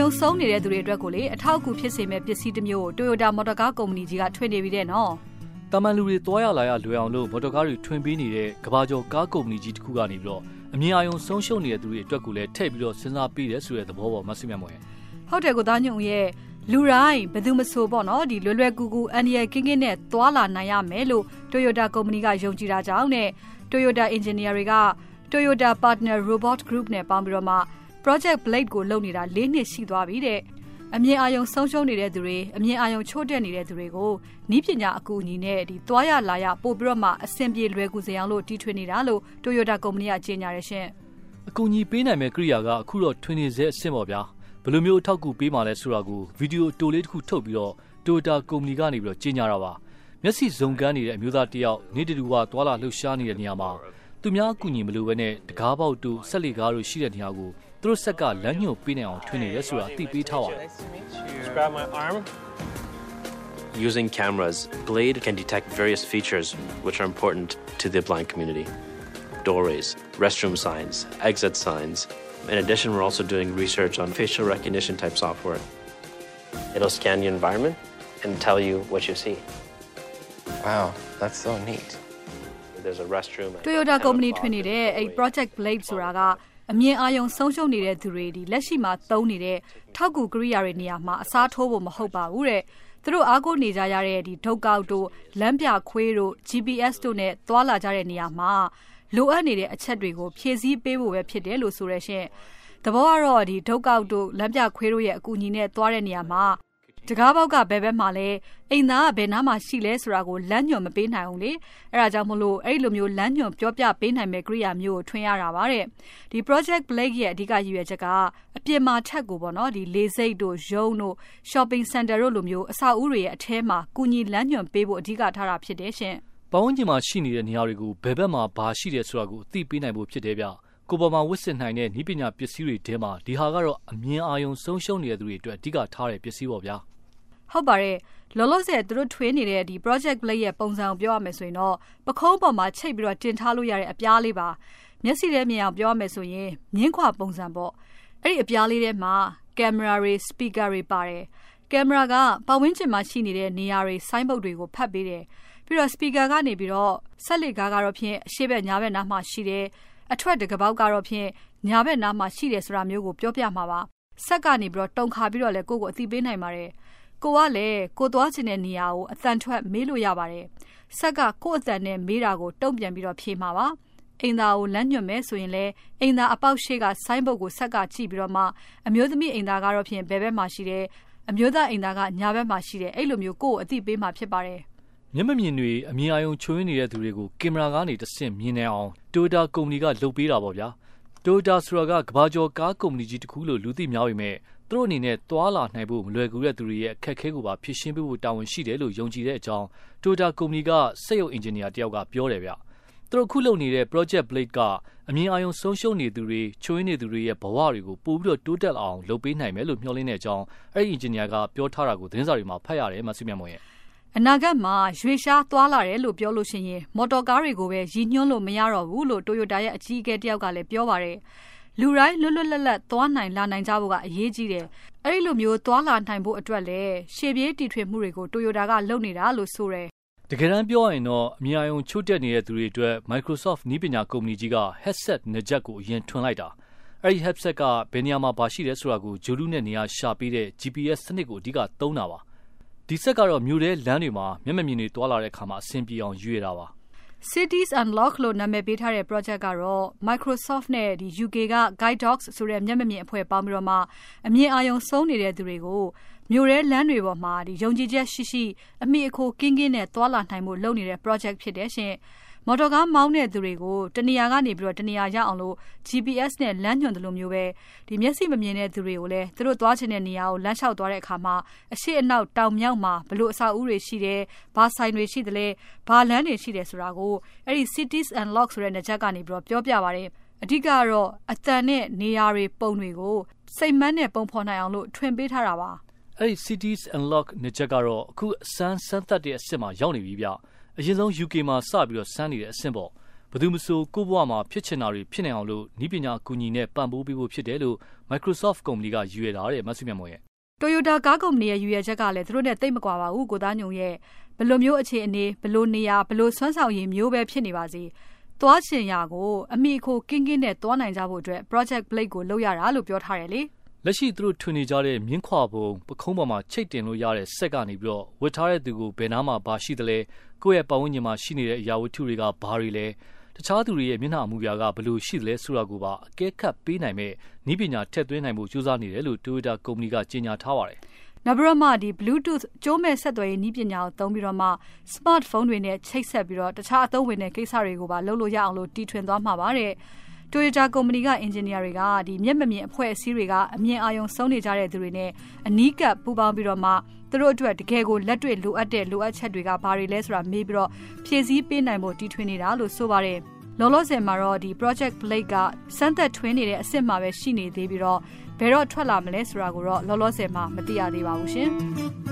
ယုံဆုံးနေတဲ့သူတွေအတွက်ကိုလေအထောက်အကူဖြစ်စေမဲ့ပစ္စည်းတစ်မျိုးကို Toyota Motor Car ကုမ္ပဏီကြီးကထွင်နေပြီတဲ့နော်တာမန်လူတွေတွားရလာရလွယ်အောင်လို့မော်တော်ကားတွေထွင်ပေးနေတဲ့ကဘာကျော်ကားကုမ္ပဏီကြီးတစ်ခုကနေပြီးတော့အမြင်အာရုံဆုံးရှုံးနေတဲ့သူတွေအတွက်ကိုလည်းထည့်ပြီးတော့စဉ်းစားပေးတယ်ဆိုတဲ့သဘောပေါ်မဆင်မြတ်မွယ်ဟုတ်တယ်ကိုသားညုံရဲ့လူတိုင်းဘယ်သူမဆိုပေါ့နော်ဒီလွယ်လွယ်ကူကူအန်ဒီယကင်းကင်းနဲ့သွားလာနိုင်ရမယ်လို့ Toyota ကုမ္ပဏီကယုံကြည်တာကြောင့်နဲ့ Toyota engineer တွေက Toyota Partner Robot Group နဲ့ပေါင်းပြီးတော့မှ Project Blade ကိုလုပ်နေတာ၄နှစ်ရှိသွားပြီတဲ့အမြင်အာရုံဆုံးရှုံးနေတဲ့သူတွေအမြင်အာရုံချို့တက်နေတဲ့သူတွေကိုဤပညာအကူအညီနဲ့ဒီသွားရလာရပို့ပြီးတော့မှအဆင်ပြေလွယ်ကူစေအောင်လို့တီထွင်နေတာလို့ Toyota ကုမ္ပဏီကကြေညာရရှင်အကူအညီပေးနိုင်မဲ့ကိရိယာကအခုတော့ထွင်နေစေအဆင့်ပေါ့ဗျာဘယ်လိုမျိုးအထောက်အကူပေးမှလဲဆိုတာကိုဗီဒီယိုတိုလေးတစ်ခုထုတ်ပြီးတော့ Toyota ကုမ္ပဏီကနေပြီးတော့ကြေညာတာပါမျက်စိစုံကန်းနေတဲ့အမျိုးသားတယောက်နေတူဝါသွာလာလှုပ်ရှားနေတဲ့နေရာမှာသူများအကူအညီမလိုဘဲနဲ့တကားပေါက်တို့ဆက်လက်ကားတို့ရှိတဲ့နေရာကို သူတို့ဆက်ကလမ်းညွှန်ပေးနိုင်အောင်ထွင်နေရဲဆိုတာသိပေးထားပါတယ် Grab my arm Using cameras, Blade can detect various features which are important to the blind community. Doorways, restroom signs, exit signs. In addition, we're also doing research on facial recognition type software. It'll scan your environment and tell you what you see. Wow, that's so neat. There's a restroom. Toyota ကုမ္ပဏီထွင်နေတဲ့အဲ့ Project Blade ဆိုတာက အမြင်အာရုံဆုံးရှုံးနေတဲ့သူတွေဒီလက်ရှိမှာသုံးနေတဲ့ထောက်ကူကိရိယာတွေနေရာမှာအစားထိုးဖို့မဟုတ်ပါဘူးတဲ့သူတို့အားကိုးနေကြရတဲ့ဒီဒုတ်ကောက်တို့လမ်းပြခွေးတို့ GPS တို့နဲ့သွာလာကြတဲ့နေရာမှာလိုအပ်နေတဲ့အချက်တွေကိုဖြည့်ဆည်းပေးဖို့ပဲဖြစ်တယ်လို့ဆိုရရှင်။သဘောကတော့ဒီဒုတ်ကောက်တို့လမ်းပြခွေးတို့ရဲ့အကူအညီနဲ့သွားတဲ့နေရာမှာ တကားပေါက်ကဘယ်ဘက်မှာလဲအိမ်သားကဘယ်နားမှာရှိလဲဆိုတာကိုလမ်းညွှန်မပေးနိုင်ဘူးလေအဲဒါကြောင့်မလို့အဲ့လိုမျိုးလမ်းညွှန်ပြောပြပေးနိုင်မဲ့ကိရိယာမျိုးကိုထွင်ရတာပါတဲ့ဒီ project blake ရဲ့အဓိကရည်ရွယ်ချက်ကအပြင်မှာထက်ကိုပေါ့နော်ဒီလေစိတ်တို့ရုံးတို့ shopping center တို့လိုမျိုးအဆောက်အဦတွေရဲ့အထဲမှာကုညီလမ်းညွှန်ပေးဖို့အဓိကထားတာဖြစ်တယ်ရှင်ပဝန်းကျင်မှာရှိနေတဲ့နေရာတွေကိုဘယ်ဘက်မှာဘာရှိတယ်ဆိုတာကိုအသိပေးနိုင်ဖို့ဖြစ်တယ်ဗျ ကိုပေါ်မှာဝစ်စစ်နိုင်တဲ့ဤပညာပစ္စည်းတွေထဲမှာဒီဟာကတော့အမြင်အာရုံဆုံးရှုံးနေတဲ့သူတွေအတွက်အဓိကထားတဲ့ပစ္စည်းပေါ့ဗျာဟုတ်ပါတယ်လောလောဆယ်သူတို့ထွေးနေတဲ့ဒီ project play ရဲ့ပုံစံကိုပြောရမယ်ဆိုရင်တော့ပခုံးပေါ်မှာချိတ်ပြီးတော့တင်ထားလို့ရတဲ့အပြားလေးပါမျက်စိထဲမြင်အောင်ပြောရမယ်ဆိုရင်မြင်းခွာပုံစံပေါ့အဲ့ဒီအပြားလေးထဲမှာကင်မရာတွေစပီကာတွေပါတယ်ကင်မရာကပတ်ဝန်းကျင်မှာရှိနေတဲ့နေရာတွေဆိုင်းဘုတ်တွေကိုဖတ်ပေးတယ်ပြီးတော့စပီကာကနေပြီးတော့ဆက်လက်ကားကတော့ဖြင့်အရှိဘက်ညာဘက်နားမှာရှိတယ် အထွက်တကပေါက်ကတော့ဖြင့်ညာဘက်နားမှာရှိတယ်ဆိုတာမျိုးကိုပြောပြမှာပါဆက်ကနေပြီးတော့တုံခါပြီးတော့လဲကိုယ့်ကိုအသိပေးနိုင်ပါတယ်ကိုကလည်းကိုသွားချင်တဲ့နေရာကိုအတန်ထွက်မေးလို့ရပါတယ်။ဆက်ကကို့အတန်နဲ့မေးတာကိုတုံ့ပြန်ပြီးတော့ဖြေမှာပါ။အိမ်သားကိုလမ်းညွှန်မယ်ဆိုရင်လည်းအိမ်သားအပေါက်ရှိကဆိုင်းဘုတ်ကိုဆက်ကကြည့်ပြီးတော့မှအမျိုးသမီးအိမ်သားကတော့ဖြင့်ဘယ်ဘက်မှာရှိတယ်အမျိုးသားအိမ်သားကညာဘက်မှာရှိတယ်အဲ့လိုမျိုးကို့ကိုအသိပေးမှာဖြစ်ပါတယ် မျက်မမြင်တွေအမြင်အာရုံချွေးနေတဲ့သူတွေကိုကင်မရာကနေတဆင့်မြင်နေအောင် Toyota ကုမ္ပဏီကလုပ်ပေးတာပေါ့ဗျာ Toyota ဆိုတာကကဘာကျော်ကားကုမ္ပဏီကြီးတစ်ခုလို့လူသိများပေမဲ့သူတို့အနေနဲ့သွာလာနိုင်ဖို့မလွယ်ကူတဲ့သူတွေရဲ့အခက်အခဲကိုပါဖြေရှင်းပေးဖို့တာဝန်ရှိတယ်လို့ယုံကြည်တဲ့အကြောင်း Toyota ကုမ္ပဏီကစက်ရုပ်အင်ဂျင်နီယာတယောက်ကပြောတယ်ဗျ။သူတို့ခုလုပ်နေတဲ့ Project Blade ကအမြင်အာရုံဆုံးရှုံးနေသူတွေချွေးနေသူတွေရဲ့ဘဝတွေကိုပို့ပြီးတော့တိုးတက်အောင်လုပ်ပေးနိုင်မယ်လို့မျှော်လင့်တဲ့အကြောင်းအဲ့ဒီအင်ဂျင်နီယာကပြောထားတာကိုသတင်းစာတွေမှာဖတ်ရတယ်မဆုမြတ်မွန်ရဲ့ အနာဂတ်မှာရွေရှားသွားလာတယ်လို့ပြောလို့ရှိရင် မော်တော်ကားတွေကိုပဲရည်ညွှန်းလို့မရတော့ဘူးလို့ Toyota ရဲ့အကြီးအကဲတယောက်ကလည်းပြောပါတယ်။လူတိုင်းလွတ်လွတ်လပ်လပ်သွားနိုင်လာနိုင်ကြဖို့ကအရေးကြီးတယ်။အဲဒီလိုမျိုးသွားလာနိုင်ဖို့အတွက်လည်းရှေ့ပြေးတီထွင်မှုတွေကိုတိုယိုတာကလုပ်နေတာလို့ဆိုတယ်။တကယ်တမ်းပြောရင်တော့အများအုံချို့တက်နေတဲ့သူတွေအတွက် Microsoft နည်းပညာကုမ္ပဏီကြီးက headset နှစ်ချက်ကိုအရင်ထွင်လိုက်တာ။အဲဒီ headset ကဘယ်နေရာမှာပါရှိတယ်ဆိုတာကိုဂျိုလူနဲ့နေရာရှာပေးတဲ့ GPS စနစ်ကိုအဓိကသုံးတာပါ။ ဒီဆက်ကတော့မြို့ထဲလမ်းတွေမှာမျက်မမြင်တွေတွာလာတဲ့အခါမှာအဆင်ပြေအောင်ရွေးတာပါ။ Cities Unlock လို့နာမည်ပေးထားတဲ့ project ကတော့ Microsoft နဲ့ဒီ UK က Guide Dogs ဆိုတဲ့မျက်မမြင်အဖွဲ့ပေါင်းပြီးတော့မှအမြင်အာရုံဆုံးနေတဲ့သူတွေကိုမြို့ရဲလမ်းတွေပေါ်မှာဒီယုံကြည်ချက်ရှိရှိအမိအခိုကင်းကင်းနဲ့သွာလာနိုင်မှုလုပ်နေတဲ့ project ဖြစ်တယ်ရှင်။ မော်တော်ကားမောင်းတဲ့သူတွေကိုတနေရာကနေပြီးတော့တနေရာရောက်အောင်လို့ GPS နဲ့လမ်းညွှန်တယ်လို့မျိုးပဲဒီမျက်စိမမြင်တဲ့သူတွေကိုလည်းသူတို့သွားချင်တဲ့နေရာကိုလမ်းလျှောက်သွားတဲ့အခါမှာအရှိအနောက်တောင်မြောက်မှာဘလို့အဆောက်အဦတွေရှိတယ်ဘာဆိုင်တွေရှိတယ်လဲဘာလမ်းတွေရှိတယ်ဆိုတာကိုအဲ့ဒီ Cities Unlock ဆိုတဲ့နေချက်ကနေပြီးတော့ပြောပြပါတယ်အဓိကတော့အတန်နဲ့နေရာတွေပုံတွေကိုစိတ်မန်းနဲ့ပုံဖော်နိုင်အောင်လို့ထွင်ပေးထားတာပါအဲ့ဒီ Cities Unlock နေချက်ကတော့အခုအစမ်းစမ်းသက်တဲ့အစ်စ်မှာရောက်နေပြီဗျ အရင်ဆုံး UK မှာစပြီးတော့စမ်းနေတဲ့အဆင့်ပေါ့ဘသူမဆိုကိုဘဝမှာဖြစ်ချင်တာတွေဖြစ်နိုင်အောင်လို့ဤပညာအကူအညီနဲ့ပံ့ပိုးပေးဖို့ဖြစ်တယ်လို့ Microsoft ကုမ္ပဏီကရည်ရွယ်တာတဲ့မဆုမြတ်မော်ရဲ့ Toyota ကားကုမ္ပဏီရဲ့ရည်ရွယ်ချက်ကလည်းသူတို့နဲ့တိတ်မကွာပါဘူးကိုသားညုံရဲ့ဘယ်လိုမျိုးအခြေအနေဘယ်လိုနေရာဘယ်လိုဆွမ်းဆောင်ရည်မျိုးပဲဖြစ်နေပါစေသွားချင်ရာကိုအမိခိုကင်းကင်းနဲ့သွားနိုင်ကြဖို့အတွက် Project Blade ကိုလုပ်ရတာလို့ပြောထားတယ်လေ လက်ရှိသူတို့ထွင်နေကြတဲ့မြင်းခွာပုံပခုံးပေါ်မှာချိတ်တင်လို့ရတဲ့စက်ကနေပြီးတော့ဝတ်ထားတဲ့သူကိုဘယ်နားမှာဘာရှိသလဲကိုယ့်ရဲ့ပတ်ဝန်းကျင်မှာရှိနေတဲ့အရာဝတ္ထုတွေကဘာတွေလဲတခြားသူတွေရဲ့မျက်နှာအမူအရာကဘယ်လိုရှိသလဲဆိုတာကိုပါအကဲခတ်ပေးနိုင်မဲ့ဤပညာထက်သွင်းနိုင်ဖို့ကြိုးစားနေတယ်လို့ Toyota ကုမ္ပဏီကကြေညာထားပါတယ်နောက်ပြီးတော့မှဒီ Bluetooth ကြိုးမဲ့ဆက်သွယ်ရေးနည်းပညာကိုသုံးပြီးတော့မှ smartphone တွေနဲ့ချိတ်ဆက်ပြီးတော့တခြားအသုံးဝင်တဲ့ကိစ္စတွေကိုပါလုပ်လို့ရအောင်လို့တီထွင်သွားမှာပါတဲ့ Toyota ကုမ္ပဏီကအင်ဂျင်နီယာတွေကဒီမျက်မမြင်အဖွဲ့အစည်းတွေကအမြင်အာရုံဆုံးနေကြတဲ့သူတွေနဲ့အနီးကပ်ပူးပေါင်းပြီးတော့မှသူတို့အတွက်တကယ်ကိုလက်တွေ့လိုအပ်တဲ့လိုအပ်ချက်တွေကဘာတွေလဲဆိုတာမေးပြီးတော့ဖြည့်ဆည်းပေးနိုင်ဖို့တီထွင်နေတာလို့ဆိုပါတယ်လောလောဆယ်မှာတော့ဒီ project blade ကစမ်းသက်ထွင်းနေတဲ့အစ်စ်မှာပဲရှိနေသေးပြီးတော့ဘယ်တော့ထွက်လာမလဲဆိုတာကိုတော့လောလောဆယ်မှာမသိရသေးပါဘူးရှင်။